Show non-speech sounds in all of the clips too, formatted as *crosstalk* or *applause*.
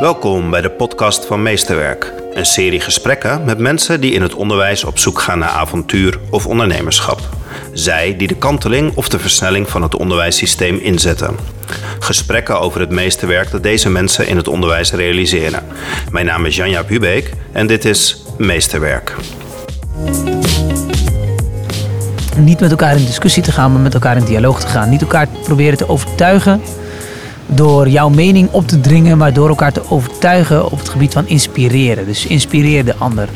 Welkom bij de podcast van Meesterwerk. Een serie gesprekken met mensen die in het onderwijs op zoek gaan naar avontuur of ondernemerschap. Zij die de kanteling of de versnelling van het onderwijssysteem inzetten. Gesprekken over het meesterwerk dat deze mensen in het onderwijs realiseren. Mijn naam is Janja Hubeek en dit is Meesterwerk. Niet met elkaar in discussie te gaan, maar met elkaar in dialoog te gaan. Niet elkaar proberen te overtuigen door jouw mening op te dringen, maar door elkaar te overtuigen op het gebied van inspireren. Dus inspireer de ander.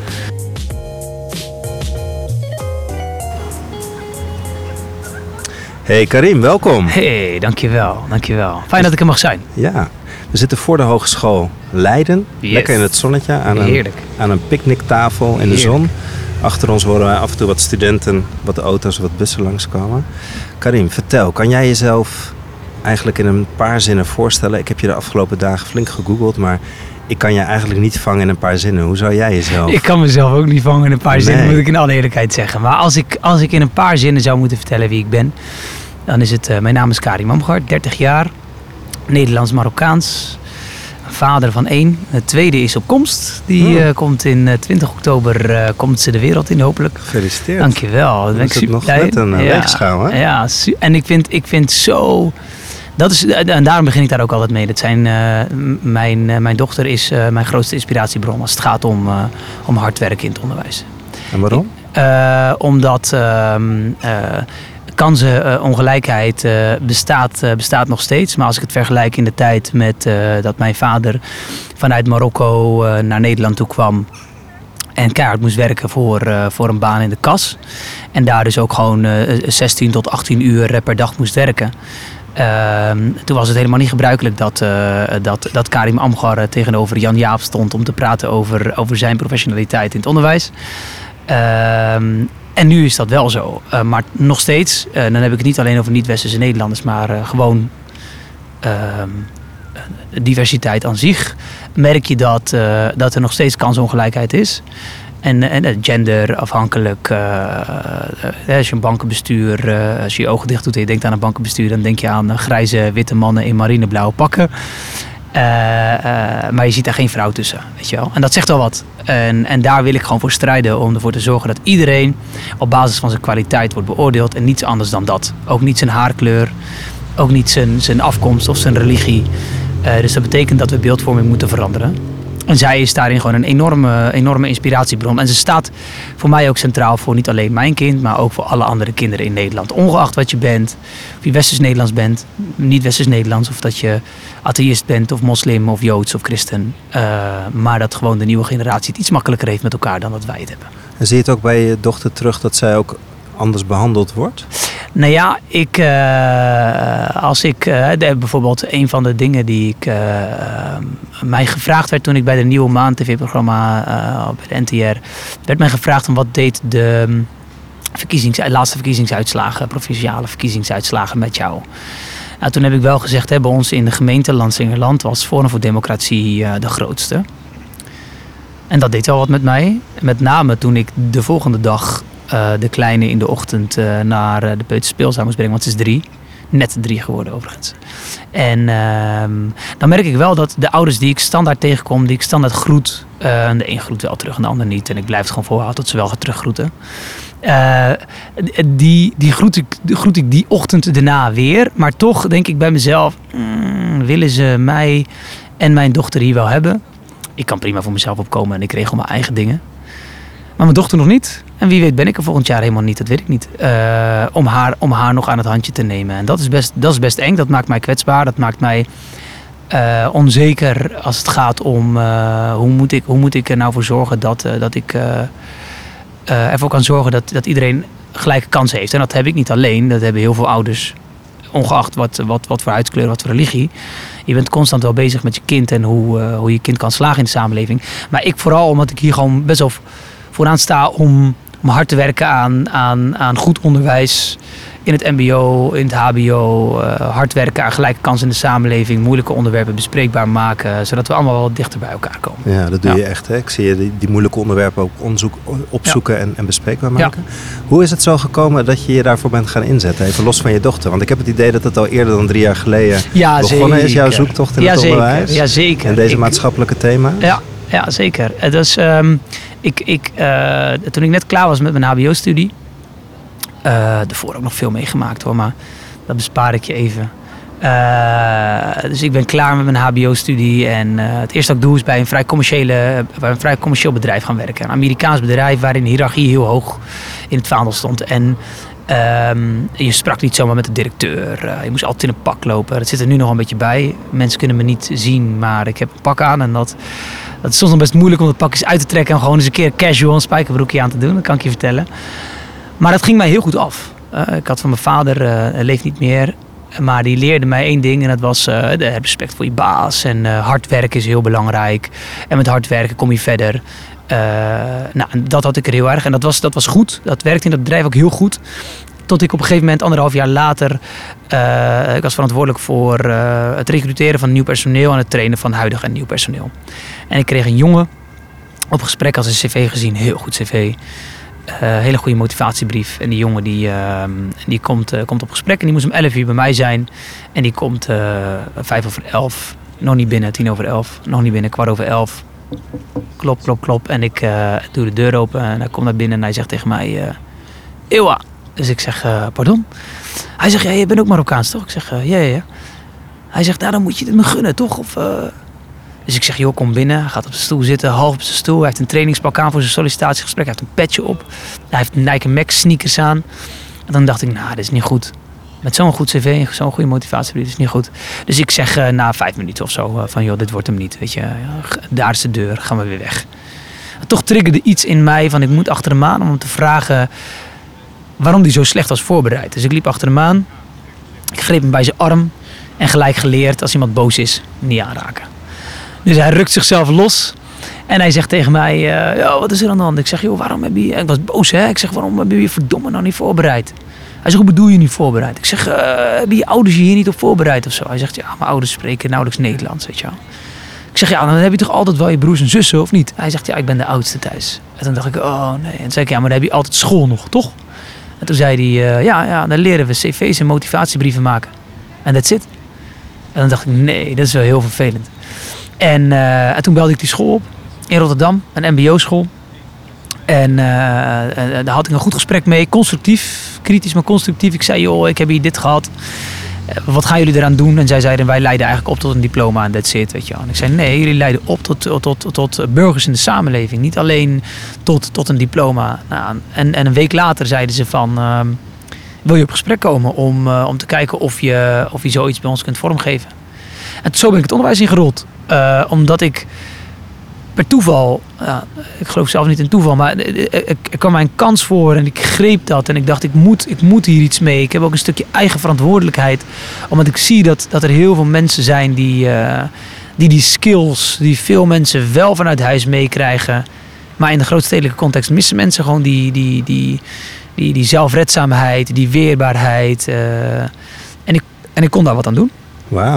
Hey Karim, welkom. Hey, dankjewel, dankjewel. Fijn dat ik er mag zijn. Ja, we zitten voor de Hogeschool Leiden. Yes. Lekker in het zonnetje aan een, Heerlijk. aan een picknicktafel in de zon. Achter ons horen wij af en toe wat studenten, wat auto's, wat bussen langskomen. Karim, vertel, kan jij jezelf eigenlijk in een paar zinnen voorstellen? Ik heb je de afgelopen dagen flink gegoogeld, maar ik kan je eigenlijk niet vangen in een paar zinnen. Hoe zou jij jezelf... Ik kan mezelf ook niet vangen in een paar Nee. zinnen, moet ik in alle eerlijkheid zeggen. Maar als ik, als ik in een paar zinnen zou moeten vertellen wie ik ben, dan is het, eh, mijn naam is Karim Mamgaard, 30 jaar, Nederlands-Marokkaans, vader van één. Het tweede is op komst, die Hmm. eh, komt in eh, 20 oktober, eh, komt ze de wereld in hopelijk. Gefeliciteerd. Dankjewel. Dan ik is het nog net een, ja, weegschaal, hè? Ja, en ik vind, ik vind zo... Dat is, en daarom begin ik daar ook altijd mee. Dat zijn, eh, mijn, eh, mijn dochter is eh, mijn grootste inspiratiebron als het gaat om, eh, om hard werken in het onderwijs. En waarom? Eh, omdat ehm, eh, kansenongelijkheid eh, bestaat, eh, bestaat nog steeds. Maar als ik het vergelijk in de tijd met eh, dat mijn vader vanuit Marokko eh, naar Nederland toe kwam. En keihard moest werken voor, eh, voor een baan in de kas. En daar dus ook gewoon eh, 16 tot 18 uur eh, per dag moest werken. Ehm, toen was het helemaal niet gebruikelijk dat, eh, dat, dat Karim Amgar eh, tegenover Jan Jaap stond om te praten over, over zijn professionaliteit in het onderwijs. Ehm, en nu is dat wel zo. Eh, maar nog steeds, eh, dan heb ik het niet alleen over niet-westerse Nederlanders, maar gewoon ehm, eh, diversiteit aan zich. Merk je dat, dat er nog steeds kansongelijkheid is. En, en eh, genderafhankelijk, eh, eh, als je een bankenbestuur, eh, als je je ogen dicht doet en je denkt aan een bankenbestuur, dan denk je aan eh, grijze witte mannen in marineblauwe pakken. Eh, eh, maar je ziet daar geen vrouw tussen, weet je wel. En dat zegt wel wat. En, en daar wil ik gewoon voor strijden om ervoor te zorgen dat iedereen op basis van zijn kwaliteit wordt beoordeeld en niets anders dan dat. Ook niet zijn haarkleur, ook niet zijn, zijn afkomst of zijn religie. Eh, dus dat betekent dat we beeldvorming moeten veranderen. En zij is daarin gewoon een enorme, enorme inspiratiebron. En ze staat voor mij ook centraal voor niet alleen mijn kind, maar ook voor alle andere kinderen in Nederland. Ongeacht wat je bent, of je Westers Nederlands bent, niet Westers Nederlands, of dat je atheïst bent, of moslim, of joods, of christen. Eh, maar dat gewoon de nieuwe generatie het iets makkelijker heeft met elkaar dan dat wij het hebben. En zie je het ook bij je dochter terug dat zij ook anders behandeld wordt? Nou ja, ik, eh, als ik eh, bijvoorbeeld een van de dingen die ik, eh, mij gevraagd werd toen ik bij de Nieuwe Maan TV-programma bij de NTR, werd mij gevraagd om wat deed de mm, verkiezings, laatste verkiezingsuitslagen, provinciale verkiezingsuitslagen met jou. Nou, toen heb ik wel gezegd, hè, bij ons in de gemeente Landsingerland was Forum voor Democratie de grootste. En dat deed wel wat met mij. Met name toen ik de volgende dag de kleine in de ochtend eh, naar eh, de peuterspeelzaal moest brengen. Want ze is drie. Net drie geworden overigens. En ehm, dan merk ik wel dat de ouders die ik standaard tegenkom, die ik standaard groet. eh, de een groet wel terug en de ander niet. En ik blijf het gewoon volhouden tot ze wel gaan teruggroeten. Eh, die, die, groet ik, die groet ik die ochtend daarna weer. Maar toch denk ik bij mezelf, mm, willen ze mij en mijn dochter hier wel hebben? Ik kan prima voor mezelf opkomen en ik regel mijn eigen dingen. Maar mijn dochter nog niet. En wie weet ben ik er volgend jaar helemaal niet, dat weet ik niet. Eh, om, haar, om haar nog aan het handje te nemen. En dat is best, dat is best eng, dat maakt mij kwetsbaar. Dat maakt mij eh, onzeker als het gaat om eh, hoe, moet ik, hoe moet ik er nou voor zorgen dat, dat ik ervoor kan zorgen dat, dat iedereen gelijke kansen heeft. En dat heb ik niet alleen, dat hebben heel veel ouders. Ongeacht wat, wat, wat voor huidskleur, wat voor religie. Je bent constant wel bezig met je kind en hoe, hoe je kind kan slagen in de samenleving. Maar ik vooral omdat ik hier gewoon best wel vooraan sta om, om hard te werken aan, aan, aan goed onderwijs in het mbo, in het hbo. eh, hard werken aan gelijke kansen in de samenleving. Moeilijke onderwerpen bespreekbaar maken. Zodat we allemaal wel dichter bij elkaar komen. Ja, dat doe Ja. je echt. Hè? Ik zie je die, die moeilijke onderwerpen ook onderzoek, opzoeken en, en bespreekbaar maken. Hoe is het zo gekomen dat je je daarvoor bent gaan inzetten? Even los van je dochter. Want ik heb het idee dat het al eerder dan drie jaar geleden Ja, begonnen is. Jouw zeker. zoektocht in ja, het zeker. onderwijs. Ja, zeker. En deze Ik- maatschappelijke thema's. Ja, ja zeker. Het was, ehm, ik, ik, eh, toen ik net klaar was met mijn HBO-studie, eh daarvoor ook nog veel meegemaakt hoor, maar dat bespaar ik je even. Eh, dus ik ben klaar met mijn HBO-studie en het eerste wat ik doe is bij een vrij, commerciële, bij een vrij commercieel bedrijf gaan werken. Een Amerikaans bedrijf waarin de hiërarchie heel hoog in het vaandel stond. En ehm, je sprak niet zomaar met de directeur. je moest altijd in een pak lopen. Dat zit er nu nog een beetje bij. Mensen kunnen me niet zien, maar ik heb een pak aan en dat dat is soms nog best moeilijk om dat pakjes uit te trekken en gewoon eens een keer casual een spijkerbroekje aan te doen. Dat kan ik je vertellen. Maar dat ging mij heel goed af. Eh, ik had van mijn vader, hij leeft niet meer, maar die leerde mij één ding en dat was de respect voor je baas. En hard werken is heel belangrijk. En met hard werken kom je verder. Nou, dat had ik er heel erg en dat was, dat was goed. Dat werkte in dat bedrijf ook heel goed. Tot ik op een gegeven moment, anderhalf jaar later, ik was verantwoordelijk voor het recruteren van nieuw personeel en het trainen van huidig en nieuw personeel. En ik kreeg een jongen op gesprek als een cv gezien, heel goed cv. Eh, hele goede motivatiebrief. En die jongen die, ehm, die komt, eh, komt op gesprek en die moest om 11 uur bij mij zijn. En die komt eh vijf over elf, nog niet binnen, tien over elf, nog niet binnen, kwart over elf. Klop, klop, klop. En ik doe de deur open en hij komt naar binnen en hij zegt tegen mij, Ewa. Dus ik zeg, pardon? Hij zegt, ja, je bent ook Marokkaans toch? Ik zeg, ja, ja, ja. Hij zegt, nou dan moet je het me gunnen, toch? Of, dus ik zeg, joh, kom binnen. Hij gaat op zijn stoel zitten, half op zijn stoel. Hij heeft een trainingspak aan voor zijn sollicitatiegesprek. Hij heeft een petje op. Hij heeft Nike Max sneakers aan. En dan dacht ik, nou, dit is niet goed. Met zo'n goed cv zo'n goede motivatie, dit is niet goed. Dus ik zeg eh, na vijf minuten of zo eh, van, joh, dit wordt hem niet. Weet je, daar is de deur, gaan we weer weg. Toch triggerde iets in mij van, ik moet achter hem aan om hem te vragen waarom hij zo slecht was voorbereid. Dus ik liep achter hem aan. Ik greep hem bij zijn arm. En gelijk geleerd, als iemand boos is, niet aanraken. Dus hij rukt zichzelf los. En hij zegt tegen mij, eh, ja, wat is er aan de hand? Ik zeg, joh, waarom heb je... Ik was boos, hè? Ik zeg, waarom heb je je verdomme nou niet voorbereid? Hij zegt, hoe bedoel je niet voorbereid? Ik zeg, eh, hebben je ouders je hier niet op voorbereid of zo? Hij zegt, ja, mijn ouders spreken nauwelijks Nederlands, weet je wel. Ik zeg, ja, dan heb je toch altijd wel je broers en zussen, of niet? Hij zegt, ja, ik ben de oudste thuis. En toen dacht ik, oh nee. En toen zei ik, ja, maar dan heb je altijd school nog, toch? En toen zei hij, eh, ja, ja, dan leren we cv's en motivatiebrieven maken. En that's it. En dan dacht ik, nee, dat is wel heel vervelend. En, eh, en toen belde ik die school op in Rotterdam, een mbo-school. En eh, eh, daar had ik een goed gesprek mee, constructief, kritisch maar constructief. Ik zei, joh, ik heb hier dit gehad. Eh, Wat gaan jullie eraan doen? En zij zeiden, wij leiden eigenlijk op tot een diploma en that's it, weet je. En ik zei, nee, jullie leiden op tot, tot, tot, tot burgers in de samenleving. Niet alleen tot, tot een diploma. Nou, en, en een week later zeiden ze van, ehm, wil je op gesprek komen om, om te kijken of je, of je zoiets bij ons kunt vormgeven. En zo ben ik het onderwijs ingerold. Eh, omdat ik per toeval, ja, ik geloof zelf niet in toeval, maar er, er- er kwam mij een kans voor en ik greep dat. En ik dacht, ik moet, ik moet hier iets mee. Ik heb ook een stukje eigen verantwoordelijkheid. Omdat ik zie dat, dat er heel veel mensen zijn die, eh, die die skills, die veel mensen wel vanuit huis meekrijgen. Maar in de grootstedelijke context missen mensen gewoon die, die, die, die, die zelfredzaamheid, die weerbaarheid. eh, en, ik, en ik kon daar wat aan doen. Wauw,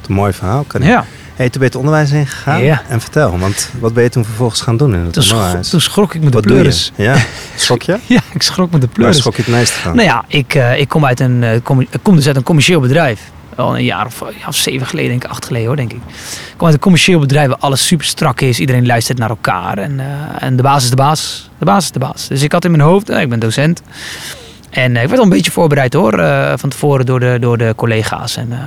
wat een mooi verhaal. Kan ik. Ja. Hey, toen ben je het onderwijs ingegaan. Ja. En vertel, want wat ben je toen vervolgens gaan doen in het Toen, schro- onderwijs? toen schrok ik me de wat pleuris. Ja, *laughs* schrok je? Ja, ik schrok me de Waar pleuris. schrok je het meest van? Nou ja, ik, eh, ik, kom uit een, eh, commer- ik kom dus uit een commercieel bedrijf. Al een jaar of, ja, of zeven geleden, denk ik, acht geleden hoor, denk ik. Ik kom uit een commercieel bedrijf waar alles super strak is. Iedereen luistert naar elkaar. En, eh, en de baas is de baas. De baas is de baas. Dus ik had in mijn hoofd, eh, ik ben docent. En eh, ik werd al een beetje voorbereid hoor, eh, van tevoren door de, door de collega's. En, eh,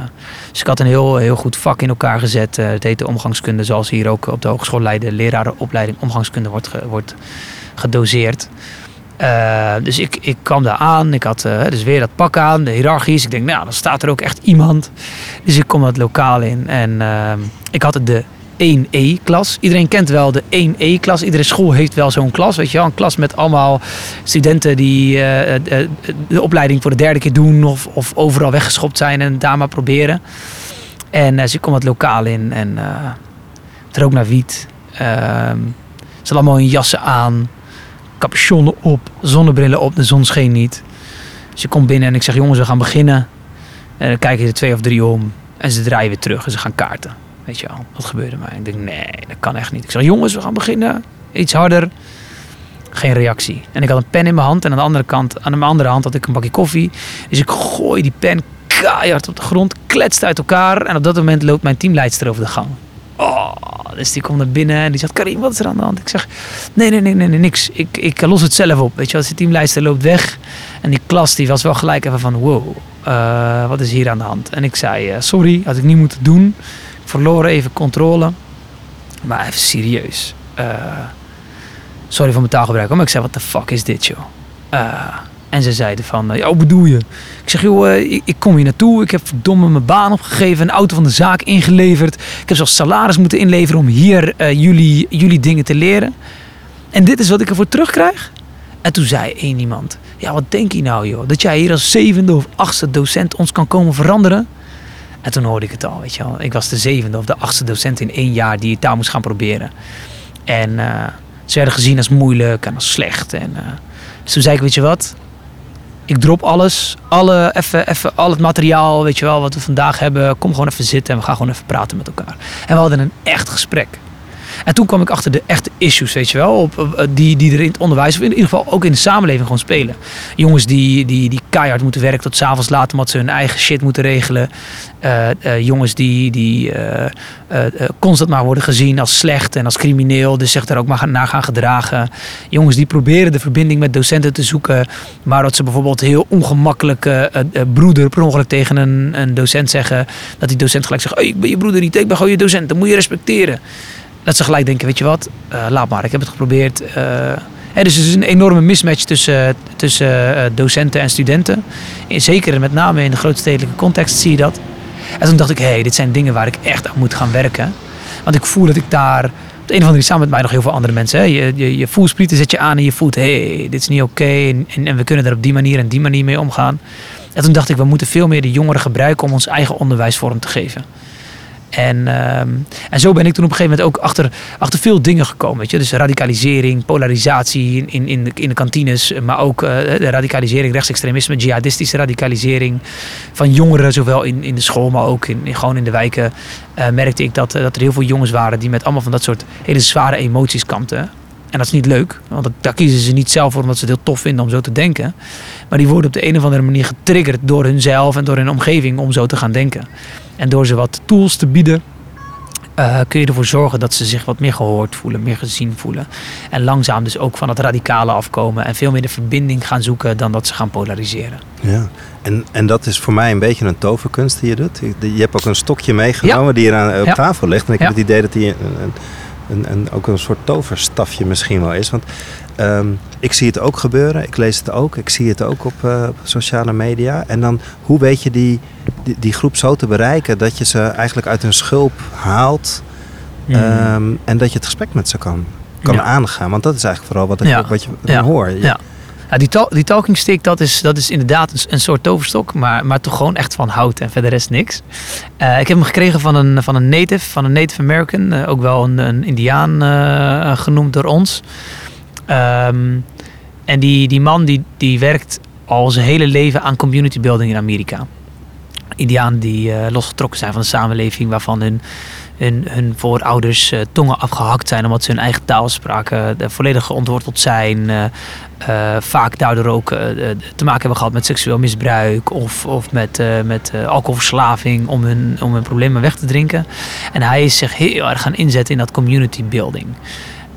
dus ik had een heel, heel goed vak in elkaar gezet. Eh, het heette omgangskunde, zoals hier ook op de hogeschool Leiden lerarenopleiding omgangskunde wordt, wordt gedoseerd. Dus ik, ik kwam daar aan, ik had dus weer dat pak aan, de hiërarchisch. Ik denk, nou, dan staat er ook echt iemand. Dus ik kom dat lokaal in en ik had het de 1E-klas. Iedereen kent wel de 1E-klas. Iedere school heeft wel zo'n klas, weet je wel. Een klas met allemaal studenten die eh, eh, de opleiding voor de derde keer doen... of, of overal weggeschopt zijn en daar maar proberen. En eh, dus ik kom het lokaal in en eh rook naar wiet. Ehm ze hadden allemaal hun jassen aan capuchon op, zonnebrillen op, de zon scheen niet. Je komt binnen en ik zeg, jongens, we gaan beginnen. En dan kijken ze twee of drie om en ze draaien weer terug en ze gaan kaarten. Weet je wel, wat gebeurde mij? Ik denk, nee, dat kan echt niet. Ik zeg, jongens, we gaan beginnen. Iets harder. Geen reactie. En ik had een pen in mijn hand en aan de andere kant, aan mijn andere hand had ik een bakje koffie. Dus ik gooi die pen keihard op de grond, kletst uit elkaar. En op dat moment loopt mijn teamleidster over de gang. Oh, dus die komt naar binnen en die zegt, Karim, wat is er aan de hand? Ik zeg, nee, nee, nee, nee, niks. Ik, ik los het zelf op. Weet je wel, de teamleidster loopt weg. En die klas die was wel gelijk even van, wow, uh, wat is hier aan de hand? En ik zei, uh, sorry, had ik niet moeten doen. Verloor even controle. Maar even serieus. Uh, sorry voor mijn taalgebruik. Maar ik zei, wat de fuck is dit, joh? En ze zeiden van, ja, wat bedoel je? Ik zeg, joh, ik, ik, kom hier naartoe. Ik heb verdomme mijn baan opgegeven. Een auto van de zaak ingeleverd. Ik heb zelfs salaris moeten inleveren om hier jullie, jullie dingen te leren. En dit is wat ik ervoor terugkrijg? En toen zei één iemand, ja, wat denk je nou joh? Dat jij hier als zevende of achtste docent ons kan komen veranderen? En toen hoorde ik het al, weet je wel. Ik was de zevende of de achtste docent in één jaar die het daar moest gaan proberen. En uh, ze werden gezien als moeilijk en als slecht. En, uh, dus toen zei ik, weet je wat? ik drop alles, alle, even, even, al het materiaal, weet je wel, wat we vandaag hebben. Kom gewoon even zitten en we gaan gewoon even praten met elkaar. En we hadden een echt gesprek. En toen kwam ik achter de echte issues, weet je wel, op, die, die er in het onderwijs, of in ieder geval ook in de samenleving gewoon spelen. Jongens die, die, die keihard moeten werken tot s'avonds laat omdat ze hun eigen shit moeten regelen. Uh, uh, jongens die, die constant maar worden gezien als slecht en als crimineel, dus zich daar ook maar naar gaan gedragen. Jongens die proberen de verbinding met docenten te zoeken, maar dat ze bijvoorbeeld heel ongemakkelijk broeder per ongeluk tegen een, een docent zeggen, dat die docent gelijk zegt, hey, ik ben je broeder niet, ik ben gewoon je docent, dat moet je respecteren dat ze gelijk denken, weet je wat, uh, laat maar, ik heb het geprobeerd. Uh, dus er is een enorme mismatch tussen, tussen uh, docenten en studenten. En zeker met name in de grootstedelijke context zie je dat. En toen dacht ik, hé, hey, dit zijn dingen waar ik echt aan moet gaan werken. Want ik voel dat ik daar, op de een of andere manier samen met mij nog heel veel andere mensen. Hè, je, je, je voelsprieten zet je aan en je voelt, hé, hey, dit is niet oké. En, en, en, we kunnen er op die manier en die manier mee omgaan. En toen dacht ik, we moeten veel meer de jongeren gebruiken om ons eigen onderwijs vorm te geven. En, ehm, en zo ben ik toen op een gegeven moment ook achter, achter veel dingen gekomen. Weet je? Dus radicalisering, polarisatie in, in, de, in de kantines, maar ook uh, de radicalisering, rechtsextremisme, jihadistische radicalisering van jongeren, zowel in, in de school, maar ook in, gewoon in de wijken. Uh, merkte ik dat, uh, dat er heel veel jongens waren die met allemaal van dat soort hele zware emoties kampten. En dat is niet leuk, want dat, daar kiezen ze niet zelf voor omdat ze het heel tof vinden om zo te denken. Maar die worden op de een of andere manier getriggerd door hunzelf en door hun omgeving om zo te gaan denken. En door ze wat tools te bieden, uh, kun je ervoor zorgen dat ze zich wat meer gehoord voelen, meer gezien voelen. En langzaam dus ook van het radicale afkomen en veel meer de verbinding gaan zoeken dan dat ze gaan polariseren. Ja, en, en dat is voor mij een beetje een toverkunst die je doet. Je hebt ook een stokje meegenomen ja. die hier aan, op ja. tafel ligt. En ik ja. heb het idee dat die een, een, een, een, ook een soort toverstafje misschien wel is. Want Um, ik zie het ook gebeuren, ik lees het ook, ik zie het ook op, uh, op sociale media. En dan, hoe weet je die, die, die, groep zo te bereiken dat je ze eigenlijk uit hun schulp haalt mm. um, en dat je het gesprek met ze kan, kan ja. aangaan? Want dat is eigenlijk vooral wat, ik, wat je hoort. Ja. Die, tal die talking stick, dat is, dat is inderdaad een, soort toverstok, maar, maar toch gewoon echt van hout en verder rest niks. Uh, ik heb hem gekregen van een, van een native, van een Native American, uh, ook wel een, een Indiaan uh, genoemd door ons. Um, en die, die man die, die werkt al zijn hele leven aan community building in Amerika. Indianen die losgetrokken zijn van de samenleving, waarvan hun, hun, voorouders uh, tongen afgehakt zijn omdat ze hun eigen taal spraken, uh, volledig ontworteld zijn. vaak daardoor ook te maken hebben gehad met seksueel misbruik of, of met, met alcoholverslaving om hun, om hun problemen weg te drinken. En hij is zich heel erg gaan inzetten in dat community building.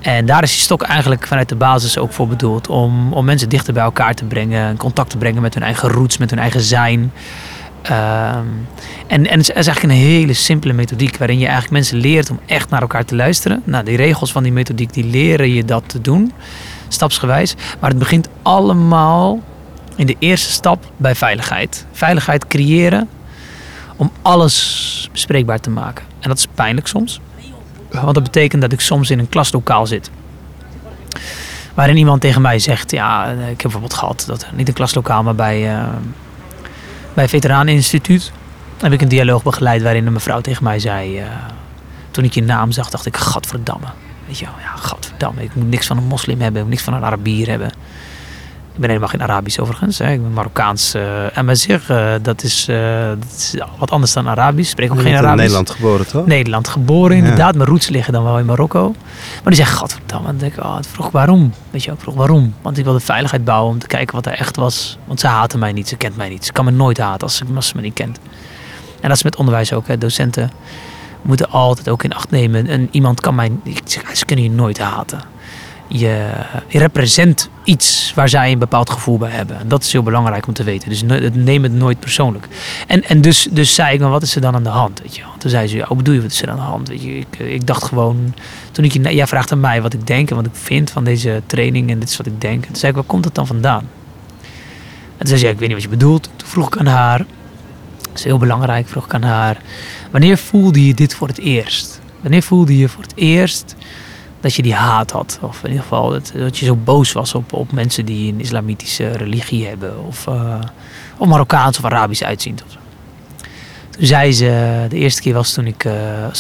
En daar is die stok eigenlijk vanuit de basis ook voor bedoeld. Om, om mensen dichter bij elkaar te brengen. Contact te brengen met hun eigen roots, met hun eigen zijn. Um, en, en het is eigenlijk een hele simpele methodiek. Waarin je eigenlijk mensen leert om echt naar elkaar te luisteren. Nou, die regels van die methodiek die leren je dat te doen. Stapsgewijs. Maar het begint allemaal in de eerste stap bij veiligheid. Veiligheid creëren om alles bespreekbaar te maken. En dat is pijnlijk soms. Want dat betekent dat ik soms in een klaslokaal zit. Waarin iemand tegen mij zegt, ja, ik heb bijvoorbeeld gehad, dat, niet een klaslokaal, maar bij, uh, bij Veteraneninstituut heb ik een dialoog begeleid waarin een mevrouw tegen mij zei, uh, toen ik je naam zag, dacht ik, gadverdamme. Weet je wel, ja, godverdamme, ik moet niks van een moslim hebben, ik moet niks van een Arabier hebben. Ik ben helemaal geen Arabisch overigens. Hè. Ik ben Marokkaans. Uh, en maar zeg, uh, dat, is, uh, dat is wat anders dan Arabisch. Ik spreek ook geen Arabisch. in Nederland geboren, toch? Nederland geboren, inderdaad. Mijn roots liggen dan wel in Marokko. Maar die zegt, godverdamme. Dan denk ik, oh, vroeg waarom. Weet je, ik vroeg waarom. Want ik wilde veiligheid bouwen om te kijken wat er echt was. Want ze haten mij niet, ze kent mij niet. Ze kan me nooit haten als ze, als ze me niet kent. En dat is met onderwijs ook. Hè. Docenten moeten altijd ook in acht nemen. En iemand kan mij, ze kunnen je nooit haten je, represent iets waar zij een bepaald gevoel bij hebben. En dat is heel belangrijk om te weten. Dus neem het nooit persoonlijk. En, en dus, dus zei ik, maar wat is er dan aan de hand? Weet je? Toen zei ze, hoe bedoel je, wat is er aan de hand? Weet je, ik, ik dacht gewoon, toen ik je, jij vraagt aan mij wat ik denk en wat ik vind van deze training en dit is wat ik denk. toen zei ik, waar komt het dan vandaan? En toen zei ze, ja, ik weet niet wat je bedoelt. Toen vroeg ik aan haar, dat is heel belangrijk, vroeg ik aan haar, wanneer voelde je dit voor het eerst? Wanneer voelde je voor het eerst dat je die haat had. Of in ieder geval dat, dat je zo boos was op, op mensen die een islamitische religie hebben. Of, uh, of Marokkaans of Arabisch uitzien. Of Toen zei ze, de eerste keer was toen ik, uh,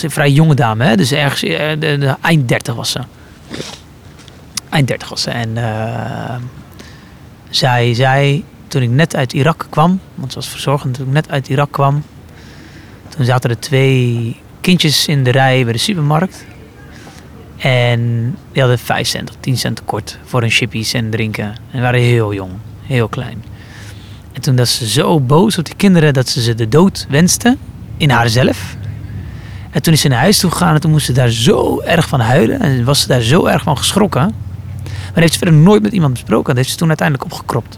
een vrij jonge dame, hè, dus ergens uh, de, eind 30 was ze. Eind 30 was ze. En zij zei, toen ik net uit Irak kwam, want ze was verzorgend, toen ik net uit Irak kwam, toen zaten er twee kindjes in de rij bij de supermarkt. En die hadden 5 cent of 10 cent tekort voor een chippies en drinken. En waren heel jong, heel klein. En toen was ze zo boos op die kinderen dat ze ze de dood wenste in haarzelf. En toen is ze naar huis toe gegaan en toen moest ze daar zo erg van huilen. En was ze daar zo erg van geschrokken. Maar heeft ze verder nooit met iemand besproken. Dat heeft ze toen uiteindelijk opgekropt.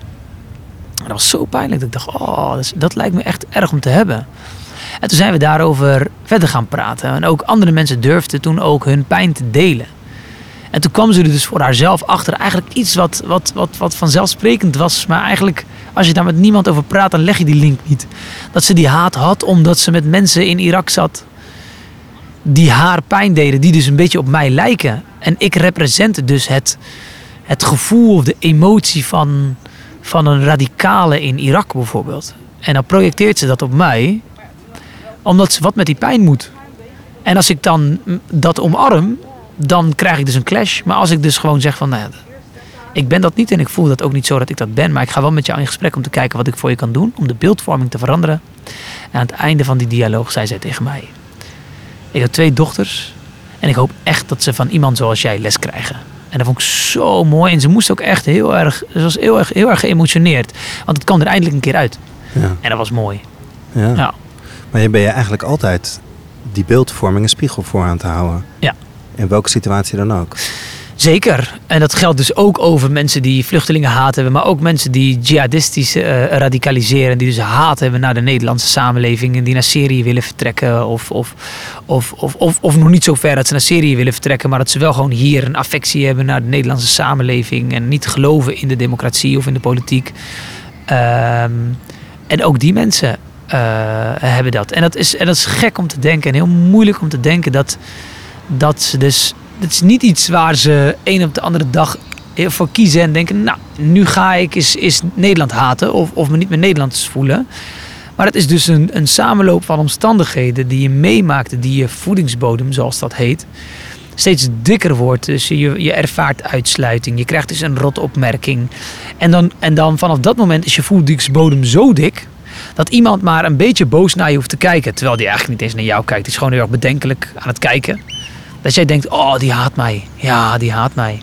En dat was zo pijnlijk dat ik dacht, oh, dat lijkt me echt erg om te hebben. En toen zijn we daarover verder gaan praten. En ook andere mensen durfden toen ook hun pijn te delen. En toen kwam ze er dus voor haarzelf achter. Eigenlijk iets wat, wat, wat, wat vanzelfsprekend was. Maar eigenlijk, als je daar met niemand over praat, dan leg je die link niet. Dat ze die haat had omdat ze met mensen in Irak zat. Die haar pijn deden, die dus een beetje op mij lijken. En ik represent dus het, het gevoel of de emotie van, van een radicale in Irak bijvoorbeeld. En dan projecteert ze dat op mij omdat ze wat met die pijn moet. En als ik dan dat omarm, dan krijg ik dus een clash. Maar als ik dus gewoon zeg van, nou ja, ik ben dat niet en ik voel dat ook niet zo dat ik dat ben. Maar ik ga wel met jou in gesprek om te kijken wat ik voor je kan doen. Om de beeldvorming te veranderen. En aan het einde van die dialoog zei zij tegen mij. Ik heb twee dochters. En ik hoop echt dat ze van iemand zoals jij les krijgen. En dat vond ik zo mooi. En ze moest ook echt heel erg, ze was heel erg, heel erg geëmotioneerd. Want het kwam er eindelijk een keer uit. Ja. En dat was mooi. Ja. ja. Maar je ben je eigenlijk altijd die beeldvorming een spiegel voor aan te houden. Ja. In welke situatie dan ook. Zeker. En dat geldt dus ook over mensen die vluchtelingen haat hebben, maar ook mensen die jihadistisch uh, radicaliseren, die dus haat hebben naar de Nederlandse samenleving en die naar Syrië willen vertrekken. Of, of, of, of, of, of nog niet zo ver dat ze naar Syrië willen vertrekken, maar dat ze wel gewoon hier een affectie hebben naar de Nederlandse samenleving en niet geloven in de democratie of in de politiek. Ehm, en ook die mensen hebben dat. En dat, is, en dat is gek om te denken en heel moeilijk om te denken dat, dat ze dus. Het is niet iets waar ze een op de andere dag voor kiezen en denken: Nou, nu ga ik is, is Nederland haten of, of me niet meer Nederlands voelen. Maar het is dus een, een samenloop van omstandigheden die je meemaakt, die je voedingsbodem, zoals dat heet, steeds dikker wordt. Dus je, je ervaart uitsluiting, je krijgt dus een rotopmerking. En dan, en dan vanaf dat moment is je voedingsbodem zo dik dat iemand maar een beetje boos naar je hoeft te kijken. Terwijl die eigenlijk niet eens naar jou kijkt. Die is gewoon heel erg bedenkelijk aan het kijken. Dat jij denkt, oh, die haat mij. Ja, die haat mij.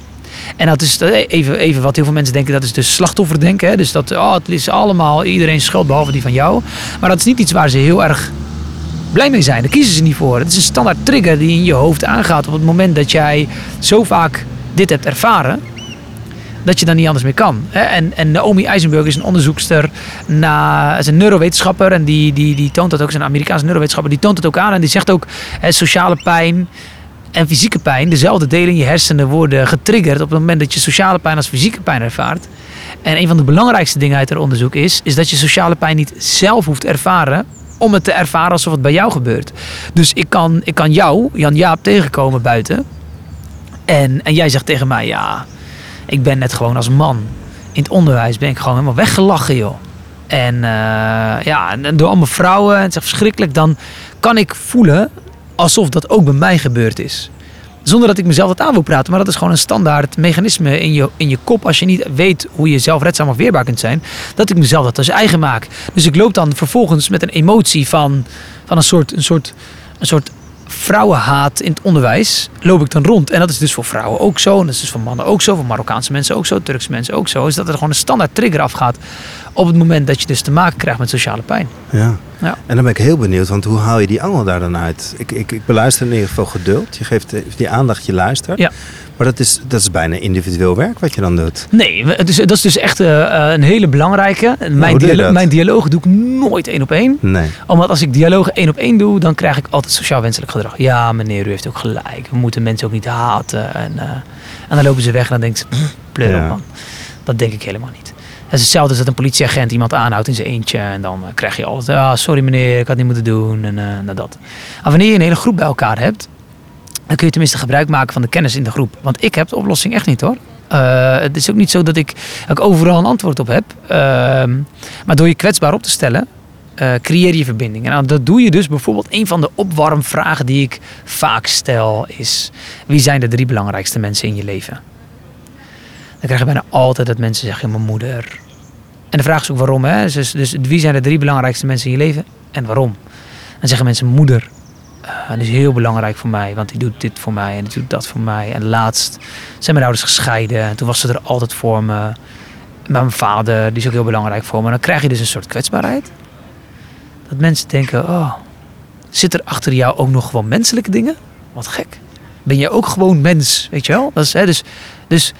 En dat is eh, even, even wat heel veel mensen denken, dat is dus slachtofferdenken. Hè? Dus dat oh, het is allemaal iedereen schuld behalve die van jou. Maar dat is niet iets waar ze heel erg blij mee zijn. Daar kiezen ze niet voor. Het is een standaard trigger die in je hoofd aangaat op het moment dat jij zo vaak dit hebt ervaren dat je dan niet anders meer kan. En, en Naomi Eisenberg is een onderzoekster, na, is een neurowetenschapper en die, die, die toont dat ook, is een Amerikaanse neurowetenschapper, die toont het ook aan en die zegt ook, hè, sociale pijn en fysieke pijn, dezelfde delen in je hersenen worden getriggerd op het moment dat je sociale pijn als fysieke pijn ervaart. En een van de belangrijkste dingen uit het onderzoek is, is dat je sociale pijn niet zelf hoeft ervaren om het te ervaren alsof het bij jou gebeurt. Dus ik kan, ik kan jou, Jan Jaap, tegenkomen buiten. En, en jij zegt tegen mij, ja, ik ben net gewoon als man in het onderwijs ben ik gewoon helemaal weggelachen, joh. En uh, ja, door allemaal vrouwen, het is echt verschrikkelijk. Dan kan ik voelen alsof dat ook bij mij gebeurd is. Zonder dat ik mezelf dat aan wil praten. Maar dat is gewoon een standaard mechanisme in je, in je kop. Als je niet weet hoe je zelfredzaam of weerbaar kunt zijn. Dat ik mezelf dat als eigen maak. Dus ik loop dan vervolgens met een emotie van, van een, soort, een, soort, een soort vrouwenhaat in het onderwijs. Loop ik dan rond. En dat is dus voor vrouwen ook zo. En dat is dus voor mannen ook zo. Voor Marokkaanse mensen ook zo. Turkse mensen ook zo. Is dat er gewoon een standaard trigger afgaat. Op het moment dat je dus te maken krijgt met sociale pijn. Ja. Ja. En dan ben ik heel benieuwd, want hoe haal je die angel daar dan uit? Ik, ik, ik beluister in ieder geval geduld. Je geeft eh, die aandacht, je luistert. Ja. Maar dat is, dat is bijna individueel werk wat je dan doet. Nee, het is, dat is dus echt eh, een hele belangrijke. Mijn, dialo- dat? mijn dialoog doe ik nooit één op één. Nee. Omdat als ik dialogen één op één doe, dan krijg ik altijd sociaal wenselijk gedrag. Ja, meneer, u heeft ook gelijk. We moeten mensen ook niet haten. En, eh, en dan lopen ze weg en dan denken ze, "Pff, pleur op Ja. man. Dat denk ik helemaal niet. Hetzelfde als dat een politieagent iemand aanhoudt in zijn eentje. En dan eh, krijg je altijd, ah, sorry meneer, ik had niet moeten doen. En nou dat. Maar wanneer je een hele groep bij elkaar hebt, dan kun je tenminste gebruik maken van de kennis in de groep. Want ik heb de oplossing echt niet hoor. Eh, het is ook niet zo dat ik, overal een antwoord op heb. Ehm, maar door je kwetsbaar op te stellen, creëer je verbinding. En dat doe je dus bijvoorbeeld. Een van de opwarmvragen die ik vaak stel is: wie zijn de drie belangrijkste mensen in je leven? Dan krijg je bijna altijd dat mensen zeggen: mijn moeder. En de vraag is ook waarom. Hè? Dus, dus wie zijn de drie belangrijkste mensen in je leven en waarom? Dan zeggen mensen: moeder. Eh, dat is heel belangrijk voor mij, want die doet dit voor mij en die doet dat voor mij. En laatst zijn mijn ouders gescheiden. En toen was ze er altijd voor me. Maar mijn vader, die is ook heel belangrijk voor me. En dan krijg je dus een soort kwetsbaarheid. Dat mensen denken, oh, zit er achter jou ook nog gewoon menselijke dingen? Wat gek. Ben je ook gewoon mens, weet je wel? Dat is, hè, dus, dus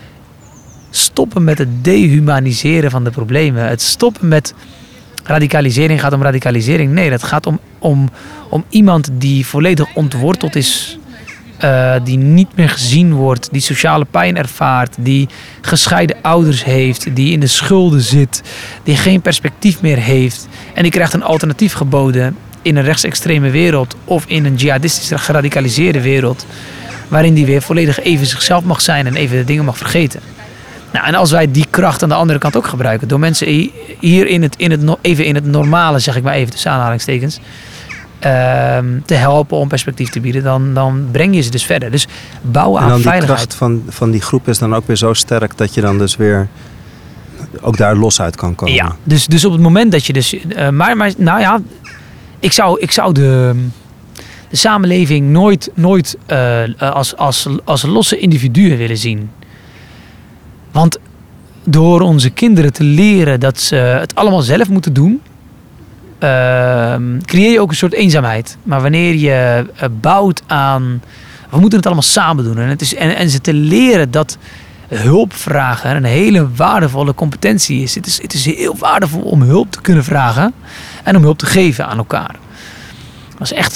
stoppen met het dehumaniseren van de problemen. Het stoppen met radicalisering gaat om radicalisering. Nee, dat gaat om, om, om iemand die volledig ontworteld is. eh, die niet meer gezien wordt, die sociale pijn ervaart, die gescheiden ouders heeft, die in de schulden zit, die geen perspectief meer heeft. En die krijgt een alternatief geboden in een rechtsextreme wereld of in een jihadistisch geradicaliseerde wereld. Waarin die weer volledig even zichzelf mag zijn en even de dingen mag vergeten. Nou, en als wij die kracht aan de andere kant ook gebruiken, door mensen hi- hier in het, in het, even in het normale, zeg ik maar even tussen aanhalingstekens, ehm, te helpen om perspectief te bieden, dan, dan breng je ze dus verder. Dus bouwen En aan dan die veiligheid. kracht van, van die groep is dan ook weer zo sterk dat je dan dus weer ook daar los uit kan komen. Ja, dus, dus op het moment dat je dus. eh, maar, maar nou ja, ik zou, ik zou de, de samenleving nooit, nooit eh, als, als, als losse individuen willen zien. Want door onze kinderen te leren dat ze het allemaal zelf moeten doen, ehm, creëer je ook een soort eenzaamheid. Maar wanneer je eh, bouwt aan. We moeten het allemaal samen doen. En, het is, en, ze te leren dat hulp vragen een hele waardevolle competentie is. Het, is. het is heel waardevol om hulp te kunnen vragen en om hulp te geven aan elkaar. Dat is echt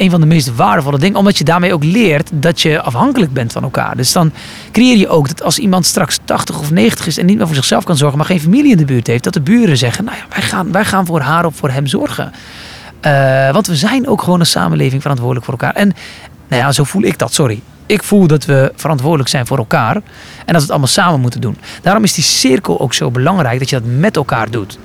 een van de meest waardevolle dingen, omdat je daarmee ook leert dat je afhankelijk bent van elkaar. Dus dan creëer je ook dat als iemand straks 80 of 90 is en niet meer voor zichzelf kan zorgen, maar geen familie in de buurt heeft, dat de buren zeggen: Nou ja, wij gaan, wij gaan voor haar of voor hem zorgen. Eh, want we zijn ook gewoon een samenleving verantwoordelijk voor elkaar. En nou ja, zo voel ik dat, sorry. Ik voel dat we verantwoordelijk zijn voor elkaar en dat we het allemaal samen moeten doen. Daarom is die cirkel ook zo belangrijk dat je dat met elkaar doet.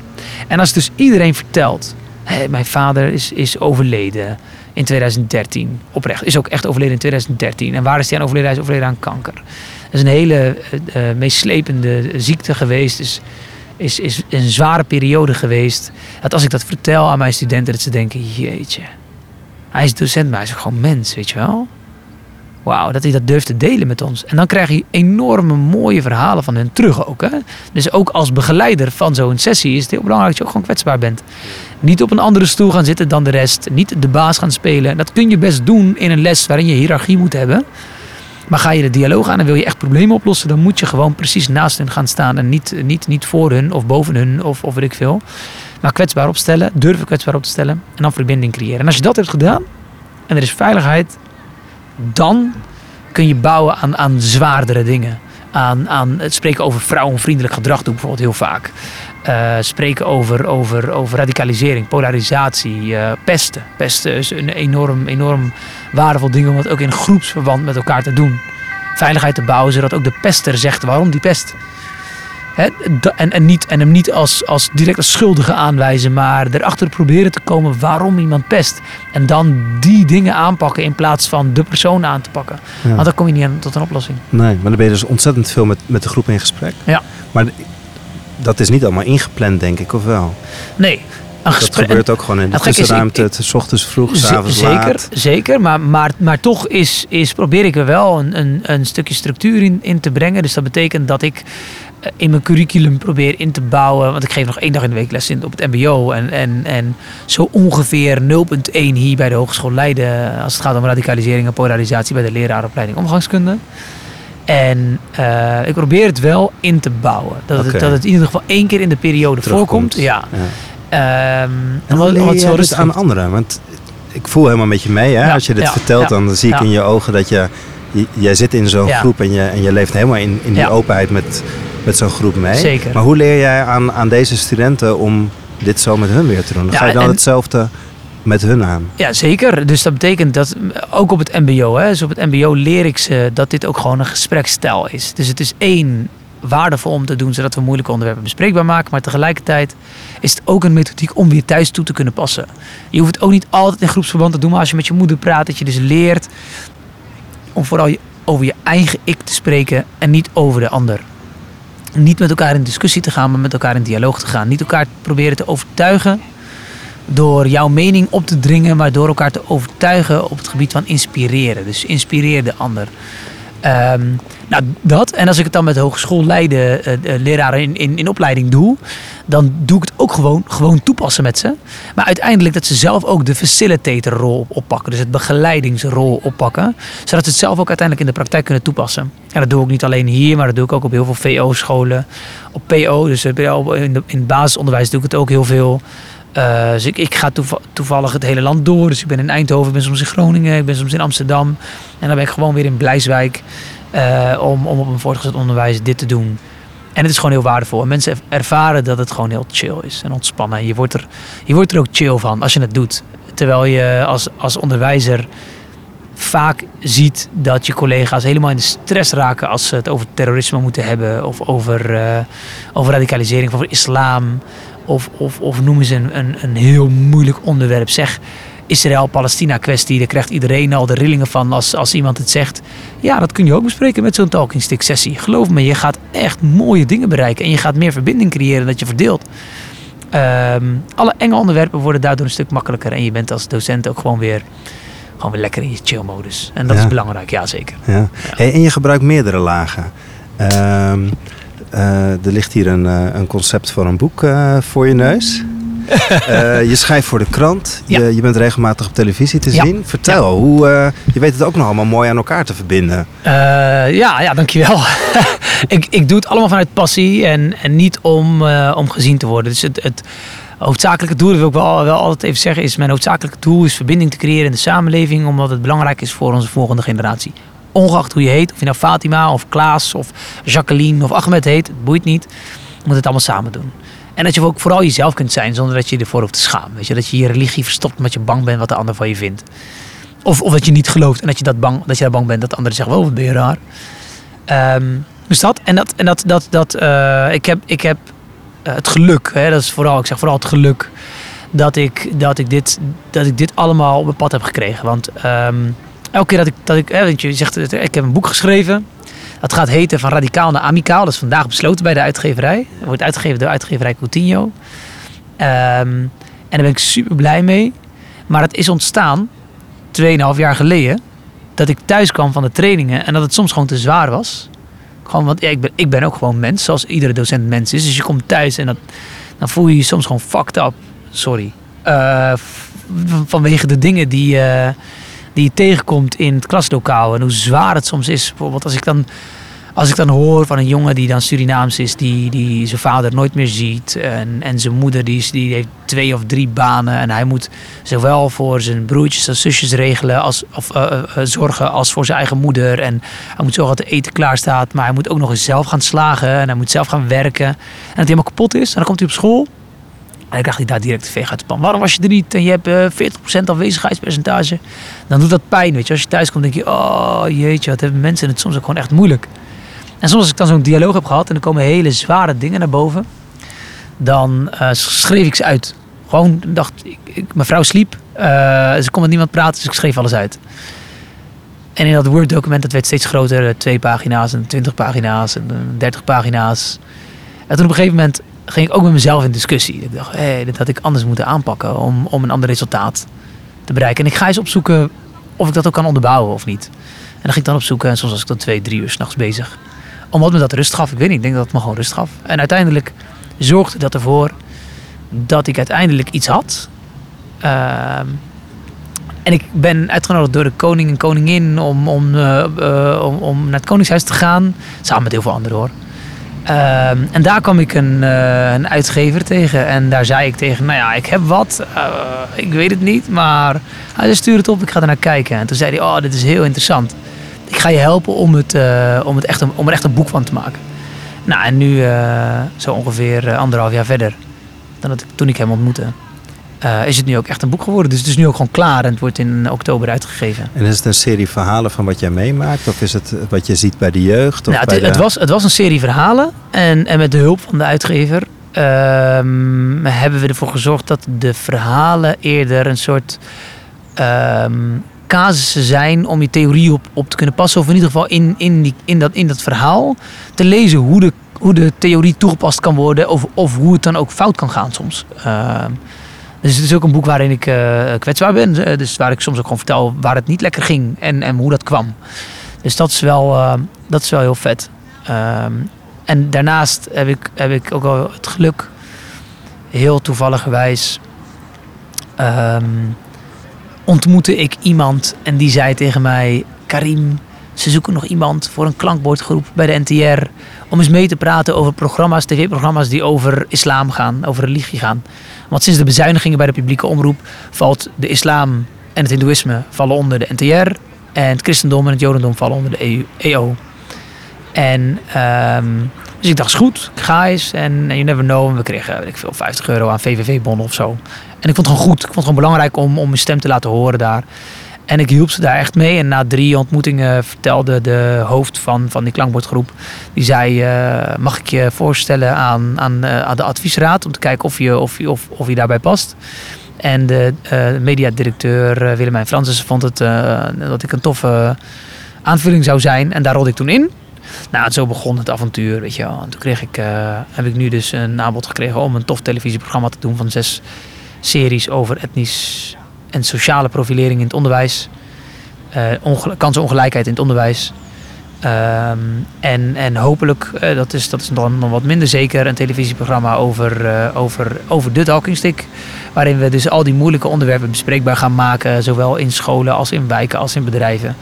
En als dus iedereen vertelt, hé, mijn vader is, is overleden in 2013, oprecht, is ook echt overleden in 2013. En waar is hij aan overleden? Hij is overleden aan kanker. Dat is een hele eh, meeslepende ziekte geweest. Is, is, is een zware periode geweest. Dat als ik dat vertel aan mijn studenten, dat ze denken, jeetje. Hij is docent, maar hij is ook gewoon mens, weet je wel. Wauw, dat hij dat durft te delen met ons. En dan krijg je enorme mooie verhalen van hen terug ook. Hè? Dus ook als begeleider van zo'n sessie is het heel belangrijk dat je ook gewoon kwetsbaar bent. Niet op een andere stoel gaan zitten dan de rest. Niet de baas gaan spelen. Dat kun je best doen in een les waarin je hiërarchie moet hebben. Maar ga je de dialoog aan en wil je echt problemen oplossen, dan moet je gewoon precies naast hun gaan staan. En niet, niet, niet voor hun of boven hun of, of weet ik veel. Maar kwetsbaar opstellen, durven kwetsbaar op te stellen en dan verbinding creëren. En als je dat hebt gedaan en er is veiligheid, dan kun je bouwen aan, aan zwaardere dingen. Aan, aan het spreken over vrouwenvriendelijk gedrag doe ik bijvoorbeeld heel vaak. Eh, spreken over, over, over radicalisering, polarisatie, eh, pesten. Pesten is een enorm, enorm waardevol ding om het ook in groepsverband met elkaar te doen. Veiligheid te bouwen, zodat ook de pester zegt waarom die pest. En, en, niet, en hem niet als, als direct als schuldige aanwijzen, maar erachter proberen te komen waarom iemand pest. En dan die dingen aanpakken in plaats van de persoon aan te pakken. Ja. Want dan kom je niet aan, tot een oplossing. Nee, maar dan ben je dus ontzettend veel met, met de groep in gesprek. Ja. Maar dat is niet allemaal ingepland, denk ik, of wel? Nee. Een Dat gebeurt ook gewoon in de is, tussenruimte, ik- het s ochtends vroeg, Z- s'avonds zeker, laat. zeker. Maar, maar, maar toch is, is, probeer ik er wel een, een, een stukje structuur in, in te brengen. Dus dat betekent dat ik in mijn curriculum probeer in te bouwen. Want ik geef nog één dag in de week les in, op het mbo. En, en, en zo ongeveer 0.1 hier bij de Hogeschool Leiden. Als het gaat om radicalisering en polarisatie bij de leraaropleiding omgangskunde. En eh, ik probeer het wel in te bouwen. Dat, het, dat het in ieder geval één keer in de periode Terugkomt. voorkomt. Ja. Ja. Ehm, En wat- hoe leer wat je zo dit rustig aan anderen? Want ik voel helemaal met je mee. Hè? Ja, Als je dit ja, vertelt, ja, dan zie ik ja. in je ogen dat je... je- Jij zit in zo'n Ja. groep en je, en je leeft helemaal in, in die Ja. openheid met, met zo'n groep mee. Zeker. Maar hoe leer jij aan, aan deze studenten om dit zo met hun weer te doen? Ja, ga je dan en- hetzelfde met hun aan? Ja, zeker. Dus dat betekent dat mm, ook op het MBO, hè, dus op het MBO leer ik ze dat dit ook gewoon een gespreksstijl is. Dus het is één waardevol om te doen zodat we moeilijke onderwerpen bespreekbaar maken, maar tegelijkertijd is het ook een methodiek om weer thuis toe te kunnen passen. Je hoeft het ook niet altijd in groepsverband te doen, maar als je met je moeder praat, dat je dus leert om vooral je, over je eigen ik te spreken en niet over de ander. Niet met elkaar in discussie te gaan, maar met elkaar in dialoog te gaan. Niet elkaar proberen te overtuigen door jouw mening op te dringen, maar door elkaar te overtuigen op het gebied van inspireren. Dus inspireer de ander. Ehm, nou, dat. En als ik het dan met hogeschool Leiden, eh, leraren in, in, in opleiding doe, dan doe ik het ook gewoon, gewoon toepassen met ze. Maar uiteindelijk dat ze zelf ook de facilitatorrol op- oppakken. Dus het begeleidingsrol oppakken. Zodat ze het zelf ook uiteindelijk in de praktijk kunnen toepassen. En dat doe ik niet alleen hier, maar dat doe ik ook op heel veel VO-scholen. Op PO, dus eh, in, de, in het basisonderwijs doe ik het ook heel veel. Eh, dus ik, ga toeval- toevallig het hele land door. Dus ik ben in Eindhoven, ik ben soms in Groningen, ik ben soms in Amsterdam. En dan ben ik gewoon weer in Blijswijk eh, om, om op een voortgezet onderwijs dit te doen. En het is gewoon heel waardevol. En mensen ervaren dat het gewoon heel chill is en ontspannen. En je wordt er, je wordt er ook chill van als je het doet. Terwijl je als, als onderwijzer vaak ziet dat je collega's helemaal in de stress raken als ze het over terrorisme moeten hebben. Of over, eh, over radicalisering, of over islam. Of, of, of noemen ze een, een, een heel moeilijk onderwerp. Zeg, Israël-Palestina kwestie, daar krijgt iedereen al de rillingen van als, als iemand het zegt. Ja, dat kun je ook bespreken met zo'n talking stick sessie. Geloof me, je gaat echt mooie dingen bereiken. En je gaat meer verbinding creëren dat je verdeelt. Ehm, alle enge onderwerpen worden daardoor een stuk makkelijker. En je bent als docent ook gewoon weer, gewoon weer lekker in je chill-modus. En dat Ja. is belangrijk, ja zeker. Ja. Hey, en je gebruikt meerdere lagen. Ehm, eh, er ligt hier een, eh, een concept voor een boek eh, voor je neus. *laughs* Eh, je schrijft voor de krant. Ja. Je, je bent regelmatig op televisie te Ja. zien. Vertel, hoe, eh, je weet het ook nog allemaal mooi aan elkaar te verbinden. Eh, ja, ja, dankjewel. *laughs* ik, ik doe het allemaal vanuit passie en, en niet om, om gezien te worden. Dus het, het hoofdzakelijke doel, dat wil ik wel, wel altijd even zeggen, is mijn hoofdzakelijke doel is verbinding te creëren in de samenleving, omdat het belangrijk is voor onze volgende generatie. Ongeacht hoe je heet, of je nou Fatima of Klaas of Jacqueline of Ahmed heet, het boeit niet. We moeten het allemaal samen doen. En dat je ook vooral jezelf kunt zijn zonder dat je ervoor hoeft te schamen. Weet je? Dat je je religie verstopt omdat je bang bent wat de ander van je vindt. Of, of dat je niet gelooft en dat je, dat bang, dat je daar bang bent dat de anderen zeggen, oh wat ben je raar. Ehm, dus dat, en dat, en dat, dat, dat eh, ik heb, ik heb eh, het geluk, hè, dat is vooral, ik zeg vooral het geluk, dat ik, dat ik, dit, dat ik dit allemaal op mijn pad heb gekregen. Want ehm, elke keer dat ik, dat ik hè, je zegt, ik heb een boek geschreven, dat gaat heten Van Radicaal naar Amicaal, dat is vandaag besloten bij de uitgeverij. Het wordt uitgegeven door uitgeverij Coutinho. Ehm, en daar ben ik super blij mee. Maar het is ontstaan 2,5 jaar geleden dat ik thuis kwam van de trainingen en dat het soms gewoon te zwaar was. Gewoon, want ik, ben, ik ben ook gewoon mens, zoals iedere docent mens is. Dus je komt thuis en dan voel je je soms gewoon fucked up. Sorry. Eh, vanwege de dingen die, eh, die je tegenkomt in het klaslokaal en hoe zwaar het soms is. Bijvoorbeeld als ik dan, als ik dan hoor van een jongen die dan Surinaams is, die, die zijn vader nooit meer ziet. En, en zijn moeder die, die heeft twee of drie banen. En hij moet zowel voor zijn broertjes en zusjes regelen als, of eh, eh, eh, zorgen als voor zijn eigen moeder. En hij moet zorgen dat de eten klaar staat. Maar hij moet ook nog eens zelf gaan slagen. En hij moet zelf gaan werken. En hij helemaal kapot is. En dan komt hij op school. En dan krijgt hij daar direct veeg uit de pan. Waarom was je er niet? En je hebt eh 40% afwezigheidspercentage. Dan doet dat pijn, weet je. Als je thuis komt, denk je, oh jeetje, wat hebben mensen het soms ook gewoon echt moeilijk. En soms als ik dan zo'n dialoog heb gehad en er komen hele zware dingen naar boven, dan uh, schreef ik ze uit. Gewoon dacht ik, ik mijn vrouw sliep, uh, ze kon met niemand praten, dus ik schreef alles uit. En in dat Word-document, dat werd steeds groter, twee pagina's en twintig pagina's en dertig pagina's. En toen op een gegeven moment ging ik ook met mezelf in discussie. Ik dacht, hey, had ik anders moeten aanpakken om, om een ander resultaat te bereiken. En ik ga eens opzoeken of ik dat ook kan onderbouwen of niet. En dan ging ik dan opzoeken en soms was ik dan twee, drie uur s'nachts bezig. Omdat me dat rust gaf. Ik weet niet, ik denk dat het me gewoon rust gaf. En uiteindelijk zorgde dat ervoor dat ik uiteindelijk iets had. Ehm, en ik ben uitgenodigd door de koning en koningin om, om, uh, om, om, naar het koningshuis te gaan. Samen met heel veel anderen hoor. Ehm, en daar kwam ik een, uh, een, uitgever tegen. En daar zei ik tegen, nou ja, ik heb wat. Uh, ik weet het niet, maar hij stuur het op, ik ga er naar kijken. En toen zei hij, oh, dit is heel interessant. Ik ga je helpen om, het, uh, om, het echt om er echt een boek van te maken. Nou, en nu zo ongeveer anderhalf jaar verder dan dat toen ik hem ontmoette. Uh, is het nu ook echt een boek geworden. Dus het is nu ook gewoon klaar en het wordt in oktober uitgegeven. En is het een serie verhalen van wat jij meemaakt? Of is het wat je ziet bij de jeugd? Of nou, het, de... het, was, het was een serie verhalen. En, en met de hulp van de uitgever um, hebben we ervoor gezorgd dat de verhalen eerder een soort um, casussen zijn om je theorie op, op te kunnen passen. Of in ieder geval in, in, die, in, dat, in dat verhaal te lezen hoe de, hoe de theorie toegepast kan worden. Of, of hoe het dan ook fout kan gaan soms. Dus het is ook een boek waarin ik uh, kwetsbaar ben. Eh, dus waar ik soms ook gewoon vertel waar het niet lekker ging en, en hoe dat kwam. Dus dat is wel, uh, dat is wel heel vet. Um, en daarnaast heb ik, heb ik ook wel het geluk, heel toevalligerwijs, um, ontmoette ik iemand en die zei tegen mij: Karim, ze zoeken nog iemand voor een klankbordgroep bij de NTR. Om eens mee te praten over programma's, tv-programma's die over islam gaan, over religie gaan. Want sinds de bezuinigingen bij de publieke omroep valt de islam en het hindoeïsme vallen onder de NTR. En het christendom en het jodendom vallen onder de EO. En um, dus ik dacht, is goed, ik ga eens. En you never know. En we kregen, weet ik veel, 50 euro aan VVV-bonnen of zo. En ik vond het gewoon goed. Ik vond het gewoon belangrijk om, om mijn stem te laten horen daar. En ik hielp ze daar echt mee. En na drie ontmoetingen vertelde de hoofd van, van die klankbordgroep... die zei, uh, mag ik je voorstellen aan, aan, uh, aan de adviesraad... om te kijken of je, of, of, of je daarbij past. En de uh, mediadirecteur Willemijn Francis vond het dat ik een toffe aanvulling zou zijn. En daar rolde ik toen in. Nou, zo begon het avontuur, weet je. En toen kreeg ik, heb ik nu dus een aanbod gekregen om een tof televisieprogramma te doen... van zes series over etnisch en sociale profilering in het onderwijs. Uh, kansenongelijkheid in het onderwijs. Um, en, en hopelijk, uh, dat, is, dat is dan nog wat minder zeker, een televisieprogramma over, uh, over, over de talkingstick. Waarin we dus al die moeilijke onderwerpen bespreekbaar gaan maken. Zowel in scholen als in wijken als in bedrijven.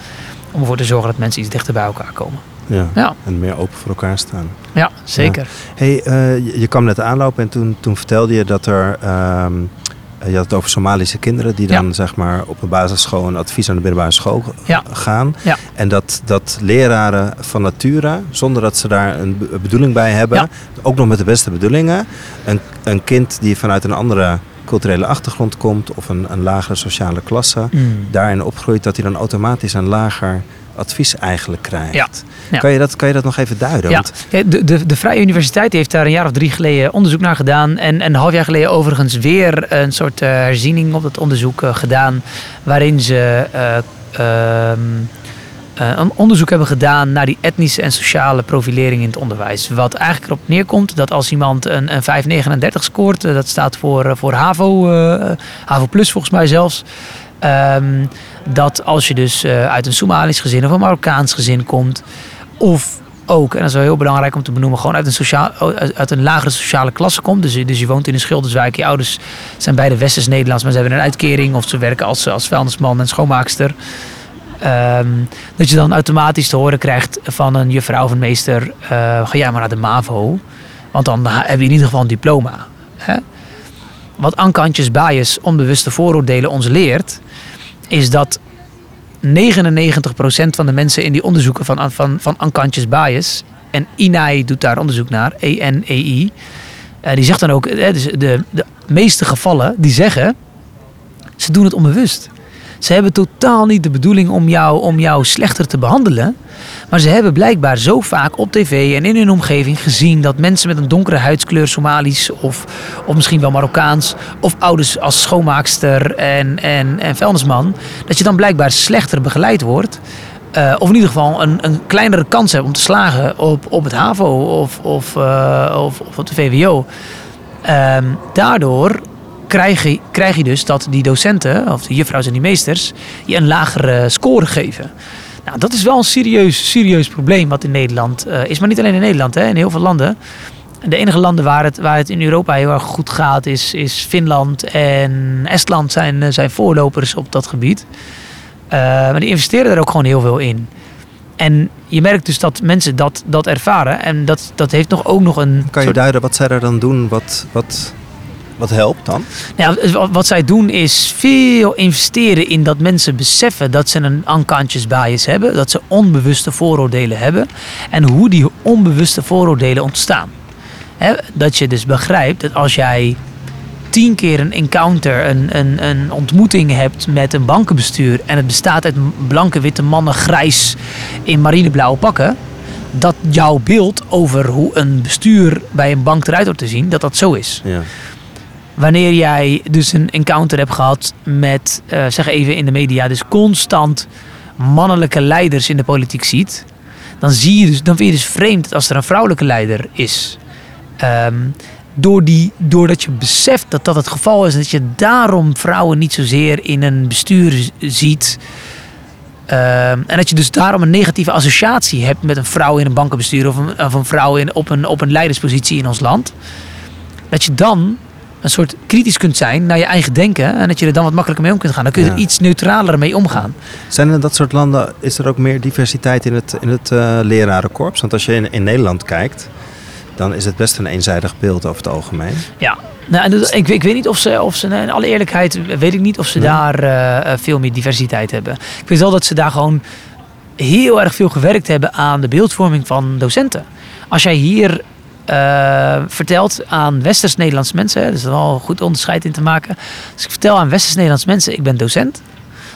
Om ervoor te zorgen dat mensen iets dichter bij elkaar komen. Ja, ja. en meer open voor elkaar staan. Ja, zeker. Ja. Hey, je, je kwam net aanlopen en toen, toen vertelde je dat er... Um, je had het over Somalische kinderen die dan zeg maar op een basisschool een advies aan de middelbare school ja. gaan. En dat, dat leraren van nature, zonder dat ze daar een bedoeling bij hebben, ook nog met de beste bedoelingen, een, een kind die vanuit een andere culturele achtergrond komt of een, een lagere sociale klasse, mm. daarin opgroeit, dat hij dan automatisch een lager advies eigenlijk krijgt. Ja. Kan, je dat, kan je dat nog even duiden? Ja. De, de, de Vrije Universiteit heeft daar een jaar of drie geleden onderzoek naar gedaan. En, en een half jaar geleden overigens weer een soort uh, herziening op dat onderzoek uh, gedaan. Waarin ze uh, een onderzoek hebben gedaan naar die etnische en sociale profilering in het onderwijs. Wat eigenlijk erop neerkomt dat als iemand een, een 539 scoort, dat staat voor, voor HAVO, HAVO Plus volgens mij zelfs. Um, dat als je dus uh, uit een Somalisch gezin of een Marokkaans gezin komt, of ook, en dat is wel heel belangrijk om te benoemen, gewoon uit een, sociaal, uit een lagere sociale klasse komt. Dus, dus je woont in een schilderswijk, je ouders zijn beide Westers Nederlands, maar ze hebben een uitkering of ze werken als, als vuilnisman en schoonmaakster. Um, dat je dan automatisch te horen krijgt van een juffrouw of een meester: uh, ga jij maar naar de MAVO, want dan heb je in ieder geval een diploma. Hè? Wat Ankantjes bias, onbewuste vooroordelen, ons leert, is dat 99% van de mensen in die onderzoeken van, van, van Ankantjes bias, en INAI doet daar onderzoek naar, E-N-E-I, uh, die zegt dan ook, uh, dus de, de meeste gevallen die zeggen, ze doen het onbewust. Ze hebben totaal niet de bedoeling om jou, om jou slechter te behandelen. Maar ze hebben blijkbaar zo vaak op tv en in hun omgeving gezien dat mensen met een donkere huidskleur, Somalisch of, of misschien wel Marokkaans, of ouders als schoonmaakster en, en, en vuilnisman, dat je dan blijkbaar slechter begeleid wordt. Uh, of in ieder geval een, een kleinere kans hebt om te slagen op, op het HAVO of, of, uh, of, op de VWO. Uh, daardoor krijg je, krijg je dus dat die docenten, of de juffrouws en die meesters, je een lagere score geven. Nou, dat is wel een serieus, serieus probleem wat in Nederland uh, is. Maar niet alleen in Nederland, hè, in heel veel landen. De enige landen waar het, waar het in Europa heel erg goed gaat, is, is Finland en Estland zijn, zijn voorlopers op dat gebied. Uh, maar die investeren er ook gewoon heel veel in. En je merkt dus dat mensen dat, dat ervaren. En dat, dat heeft nog ook nog een. Kan je soort... duiden wat zij er dan doen? Wat, wat, wat helpt dan? Nou, wat zij doen is veel investeren in dat mensen beseffen dat ze een unconscious bias hebben. Dat ze onbewuste vooroordelen hebben. En hoe die onbewuste vooroordelen ontstaan. He, dat je dus begrijpt dat als jij tien keer een encounter, een, een, een ontmoeting hebt met een bankenbestuur. en het bestaat uit blanke witte mannen grijs in marineblauwe pakken. dat jouw beeld over hoe een bestuur bij een bank eruit wordt te zien, dat dat zo is. Ja. Wanneer jij dus een encounter hebt gehad met, uh, zeg even in de media, dus constant mannelijke leiders in de politiek ziet, dan, zie je dus, dan vind je dus vreemd als er een vrouwelijke leider is. Um, door die, doordat je beseft dat dat het geval is, dat je daarom vrouwen niet zozeer in een bestuur ziet. Uh, en dat je dus daarom een negatieve associatie hebt met een vrouw in een bankenbestuur of een, of een vrouw in, op, een, op een leiderspositie in ons land. Dat je dan een soort kritisch kunt zijn naar je eigen denken en dat je er dan wat makkelijker mee om kunt gaan. Dan kun je ja. er iets neutraler mee omgaan. Zijn er in dat soort landen, is er ook meer diversiteit in het, in het uh, lerarenkorps? Want als je in, in Nederland kijkt, dan is het best een eenzijdig beeld over het algemeen. Ja, nou, dus, ik, ik, weet niet of ze, of ze, in alle eerlijkheid, weet ik niet of ze nee. daar uh, veel meer diversiteit hebben. Ik weet wel dat ze daar gewoon heel erg veel gewerkt hebben aan de beeldvorming van docenten. Als jij hier uh, vertelt aan Westers-Nederlandse mensen, er is wel een goed onderscheid in te maken. Als ik vertel aan Westers-Nederlandse mensen, ik ben docent,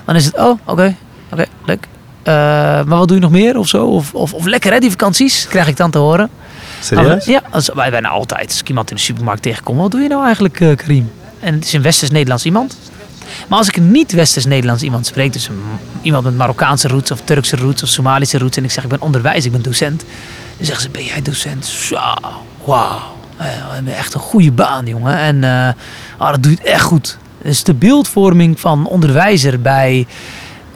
dan is het, oh, oké, okay, oké, okay, leuk. Uh, maar wat doe je nog meer of zo? Of, of, of lekker hè, die vakanties, krijg ik dan te horen. Serieus? Ja, als, wij bijna altijd. Als ik iemand in de supermarkt tegenkom, wat doe je nou eigenlijk, uh, Karim? En het is een Westers-Nederlands iemand. Maar als ik een niet Westers-Nederlands iemand spreek, dus iemand met Marokkaanse roots of Turkse roots of Somalische roots, en ik zeg ik ben onderwijs, ik ben docent, dan zeggen ze: Ben jij docent? Zo, wauw. Echt een goede baan, jongen. En uh, dat doe je echt goed. Dus de beeldvorming van onderwijzer bij.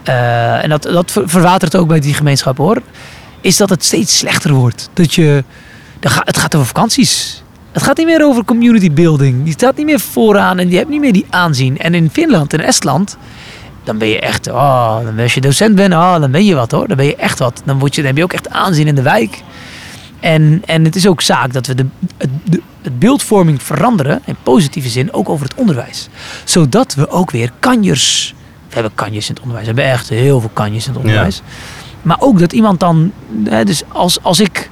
Uh, en dat, dat verwatert ook bij die gemeenschap hoor. Is dat het steeds slechter wordt. Dat je het gaat over vakanties. Het gaat niet meer over community building. Die staat niet meer vooraan en die hebt niet meer die aanzien. En in Finland en Estland, dan ben je echt, oh, als je docent bent, oh, dan ben je wat hoor. Dan ben je echt wat. Dan, word je, dan heb je ook echt aanzien in de wijk. En, en het is ook zaak dat we de, de, het beeldvorming veranderen, in positieve zin, ook over het onderwijs. Zodat we ook weer kanjers. We hebben kanjers in het onderwijs. We hebben echt heel veel kanjers in het onderwijs. Ja. Maar ook dat iemand dan, dus als, als ik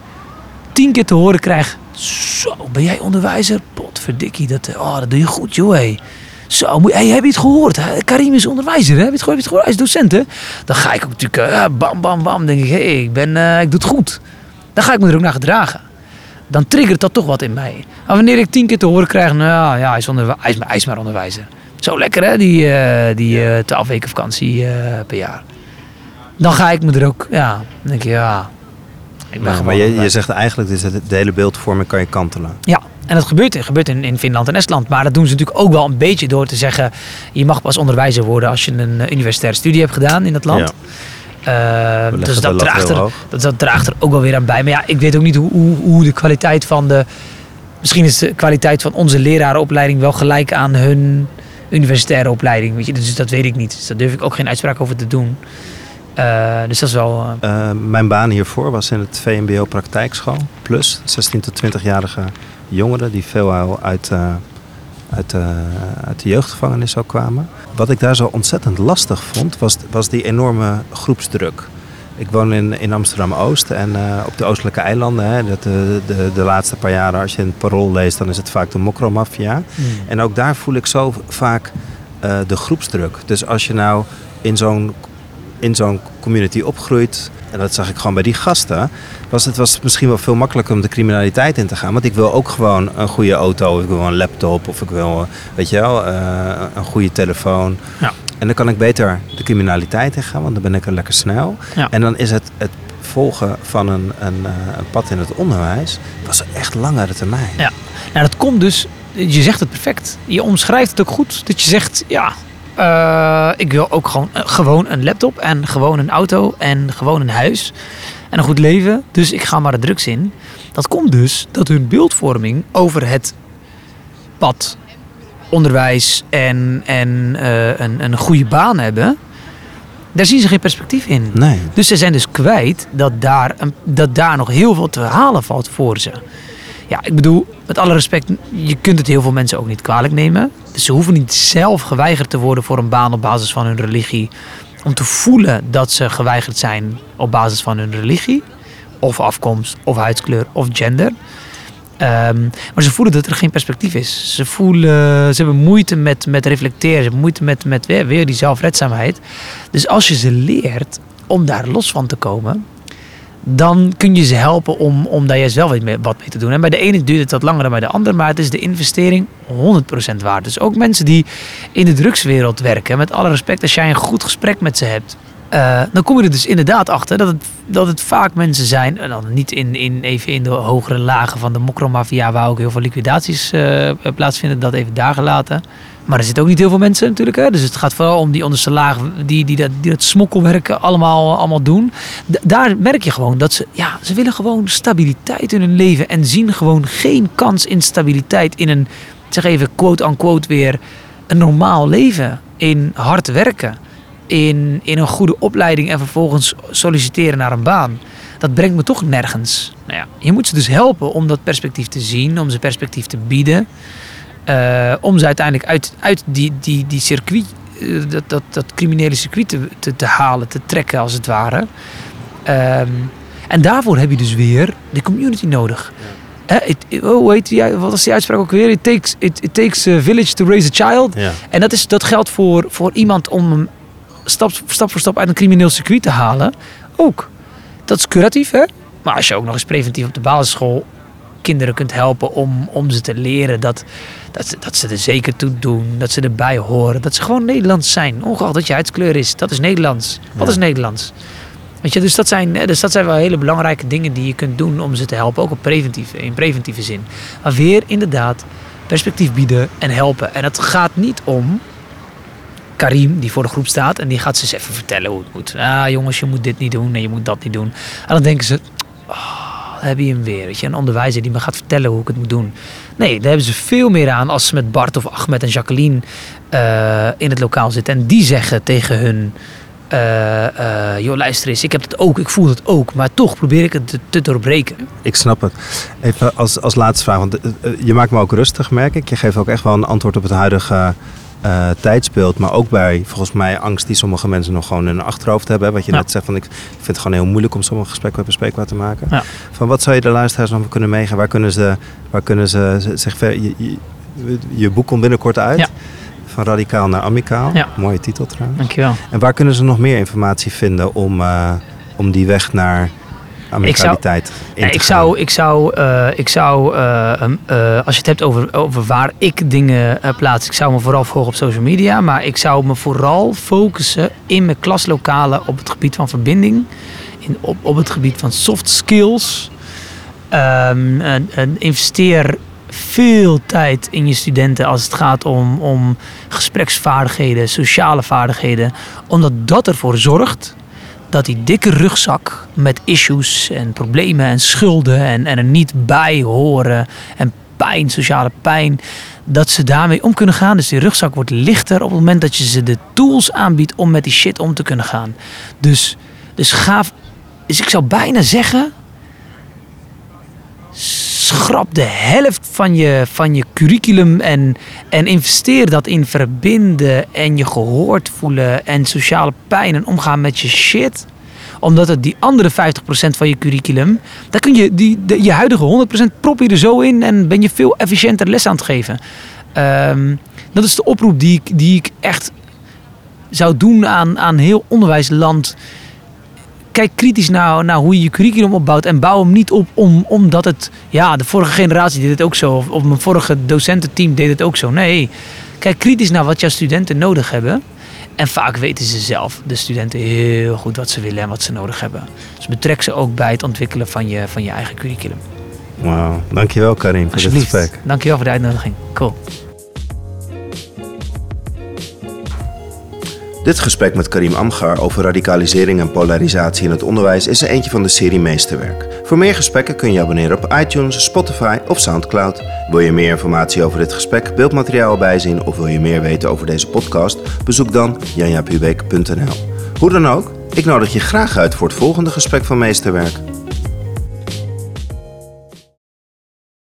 tien keer te horen krijg... Zo, ben jij onderwijzer? Potverdikkie, dat, oh, dat doe je goed, joh. Hey. Zo, hey, heb je het gehoord? Karim is onderwijzer, hè? Heb je het gehoord? Heb je het gehoord? Hij is docent, hè? Dan ga ik ook natuurlijk, uh, bam, bam, bam. denk ik, hey, ik, ben, uh, ik doe het goed. Dan ga ik me er ook naar gedragen. Dan triggert dat toch wat in mij. Maar wanneer ik tien keer te horen krijg, nou ja, hij is, onder, hij is, hij is maar onderwijzer. Zo lekker, hè? Die, uh, die twaalf weken vakantie per jaar. Dan ga ik me er ook, ja, denk ik, ja, ik ben nou, maar je, je, zegt eigenlijk, de hele beeldvorming kan je kantelen. Ja, en dat gebeurt, gebeurt in, in Finland en Estland. Maar dat doen ze natuurlijk ook wel een beetje door te zeggen... je mag pas onderwijzer worden als je een eh, universitaire studie hebt gedaan in dat land. Ja. Uh, dus dat draagt, er, dat, dat, draagt er ook wel weer aan bij. Maar ja, ik weet ook niet hoe, hoe, hoe de kwaliteit van de... Misschien is de kwaliteit van onze lerarenopleiding wel gelijk aan hun universitaire opleiding. Weet je? Dus dat weet ik niet. Dus daar durf ik ook geen uitspraak over te doen. Uh, dus dat is wel. Uh... mijn baan hiervoor was in het VMBO praktijkschool. Plus 16 tot 20-jarige jongeren die veelal uit, uit, uit de jeugdgevangenis ook kwamen. Wat ik daar zo ontzettend lastig vond, was, was die enorme groepsdruk. Ik woon in, in Amsterdam-Oost en uh, op de oostelijke eilanden. Hè, dat, de, de, de, laatste paar jaren, als je een parool leest, dan is het vaak de mokromafia. Mm. En ook daar voel ik zo vaak uh, de groepsdruk. Dus als je nou in zo'n in zo'n community opgroeit, en dat zag ik gewoon bij die gasten, was het was misschien wel veel makkelijker om de criminaliteit in te gaan. Want ik wil ook gewoon een goede auto, of ik wil een laptop, of ik wil, weet je wel, uh, een goede telefoon. Ja. En dan kan ik beter de criminaliteit in gaan, want dan ben ik er lekker snel. Ja. En dan is het, het volgen van een, een, uh, een pad in het onderwijs, was echt langere termijn. Ja, nou dat komt dus, je zegt het perfect. Je omschrijft het ook goed. Dat je zegt, ja, uh, ik wil ook gewoon, uh, gewoon een laptop en gewoon een auto en gewoon een huis en een goed leven. Dus ik ga maar de drugs in. Dat komt dus dat hun beeldvorming over het pad, onderwijs en, en uh, een, een goede baan hebben. Daar zien ze geen perspectief in. Nee. Dus ze zijn dus kwijt dat daar, een, dat daar nog heel veel te halen valt voor ze. Ja, ik bedoel, met alle respect, je kunt het heel veel mensen ook niet kwalijk nemen. Dus ze hoeven niet zelf geweigerd te worden voor een baan op basis van hun religie. Om te voelen dat ze geweigerd zijn op basis van hun religie. Of afkomst, of huidskleur, of gender. Um, maar ze voelen dat er geen perspectief is. Ze, voelen, ze hebben moeite met, met reflecteren. Ze hebben moeite met, met weer die zelfredzaamheid. Dus als je ze leert om daar los van te komen, dan kun je ze helpen om, om daar juist wel wat mee, wat mee te doen. En bij de ene duurt het wat langer dan bij de ander, maar het is de investering 100% waard. Dus ook mensen die in de drugswereld werken, met alle respect, als jij een goed gesprek met ze hebt, uh, dan kom je er dus inderdaad achter dat het, dat het vaak mensen zijn, en dan niet in, in, even in de hogere lagen van de mokromafia, waar ook heel veel liquidaties uh, plaatsvinden, dat even daar gelaten. Maar er zitten ook niet heel veel mensen natuurlijk. Hè? Dus het gaat vooral om die onderste laag die, die, dat, die dat allemaal, allemaal doen. Daar merk je gewoon dat ze, ja, ze willen gewoon stabiliteit in hun leven. En zien gewoon geen kans in stabiliteit in een, zeg even quote-unquote weer, een normaal leven. In hard werken. In, in een goede opleiding en vervolgens solliciteren naar een baan. Dat brengt me toch nergens. Nou ja, je moet ze dus helpen om dat perspectief te zien, om ze perspectief te bieden. Uh, om ze uiteindelijk uit, uit die, die, die circuit, uh, dat, dat, dat criminele circuit te, te, te, halen, te trekken als het ware. Um, en daarvoor heb je dus weer de community nodig. Ja. It, it, oh, heet die, wat was die uitspraak ook weer? It takes, it, it takes a village to raise a child. Ja. En dat, is, dat geldt voor, voor iemand om stap, stap voor stap uit een crimineel circuit te halen. Ook. Dat is curatief, hè? Maar als je ook nog eens preventief op de basisschool kinderen kunt helpen om, om ze te leren dat, dat, ze, dat ze er zeker toe doen, dat ze erbij horen, dat ze gewoon Nederlands zijn, ongeacht dat je huidskleur is. Dat is Nederlands. Wat Ja. is Nederlands? Weet je, dus dat, zijn, dus dat zijn wel hele belangrijke dingen die je kunt doen om ze te helpen, ook op preventief, in preventieve zin. Maar weer inderdaad perspectief bieden en helpen. En het gaat niet om Karim, die voor de groep staat, en die gaat ze eens even vertellen hoe het moet. Ah, jongens, je moet dit niet doen en je moet dat niet doen. En dan denken ze, oh, heb je hem weer. Weet je, een onderwijzer die me gaat vertellen hoe ik het moet doen. Nee, daar hebben ze veel meer aan als ze met Bart of Ahmed en Jacqueline eh, in het lokaal zitten. En die zeggen tegen hun, eh, eh, joh luister eens, ik heb het ook, ik voel het ook. Maar toch probeer ik het te, te doorbreken. Ik snap het. Even als, als laatste vraag, want uh, je maakt me ook rustig, merk ik. Je geeft ook echt wel een antwoord op het huidige uh, tijdsbeeld. Maar ook bij, volgens mij, angst die sommige mensen nog gewoon in hun achterhoofd hebben. Wat je Ja. net zegt, van ik vind het gewoon heel moeilijk om sommige gesprekken bespreekbaar te maken. Ja. Van wat zou je de luisteraars nog kunnen meegaan? Waar kunnen ze, waar kunnen ze zich ver, je, je, je boek komt binnenkort uit. Ja. Van radicaal naar amicaal. Mooie titel trouwens. Dankjewel. En waar kunnen ze nog meer informatie vinden om, uh, om die weg naar ik zou, ik zou, uh, ik zou uh, um, uh, als je het hebt over, over waar ik dingen plaats, ik zou me vooral volgen op social media, maar ik zou me vooral focussen in mijn klaslokalen op het gebied van verbinding, in, op, op het gebied van soft skills. Um, en, en investeer veel tijd in je studenten als het gaat om, om gespreksvaardigheden, sociale vaardigheden, omdat dat ervoor zorgt dat die dikke rugzak met issues en problemen en schulden en, en er niet bij horen en pijn, sociale pijn, dat ze daarmee om kunnen gaan. Dus die rugzak wordt lichter op het moment dat je ze de tools aanbiedt om met die shit om te kunnen gaan. Dus, dus ga, dus ik zou bijna zeggen, schrap de helft van je, van je curriculum en, en investeer dat in verbinden en je gehoord voelen en sociale pijn en omgaan met je shit. Omdat het die andere 50% van je curriculum, daar kun je die, de, je huidige 100% prop je er zo in en ben je veel efficiënter les aan het geven. Um, dat is de oproep die ik, die ik echt zou doen aan, aan heel onderwijsland. Kijk kritisch naar, naar hoe je je curriculum opbouwt. En bouw hem niet op om, omdat het. Ja, de vorige generatie deed het ook zo. Of, of mijn vorige docententeam deed het ook zo. Nee. Kijk kritisch naar wat jouw studenten nodig hebben. En vaak weten ze zelf, de studenten, heel goed wat ze willen en wat ze nodig hebben. Dus betrek ze ook bij het ontwikkelen van je, van je eigen curriculum. Wauw, dankjewel Karin voor dit gesprek. Dankjewel voor de uitnodiging. Cool. Dit gesprek met Karim Amgar over radicalisering en polarisatie in het onderwijs is er eentje van de serie Meesterwerk. Voor meer gesprekken kun je abonneren op iTunes, Spotify of Soundcloud. Wil je meer informatie over dit gesprek, beeldmateriaal bijzien of wil je meer weten over deze podcast? Bezoek dan janjapubeek.nl. Hoe dan ook, ik nodig je graag uit voor het volgende gesprek van Meesterwerk.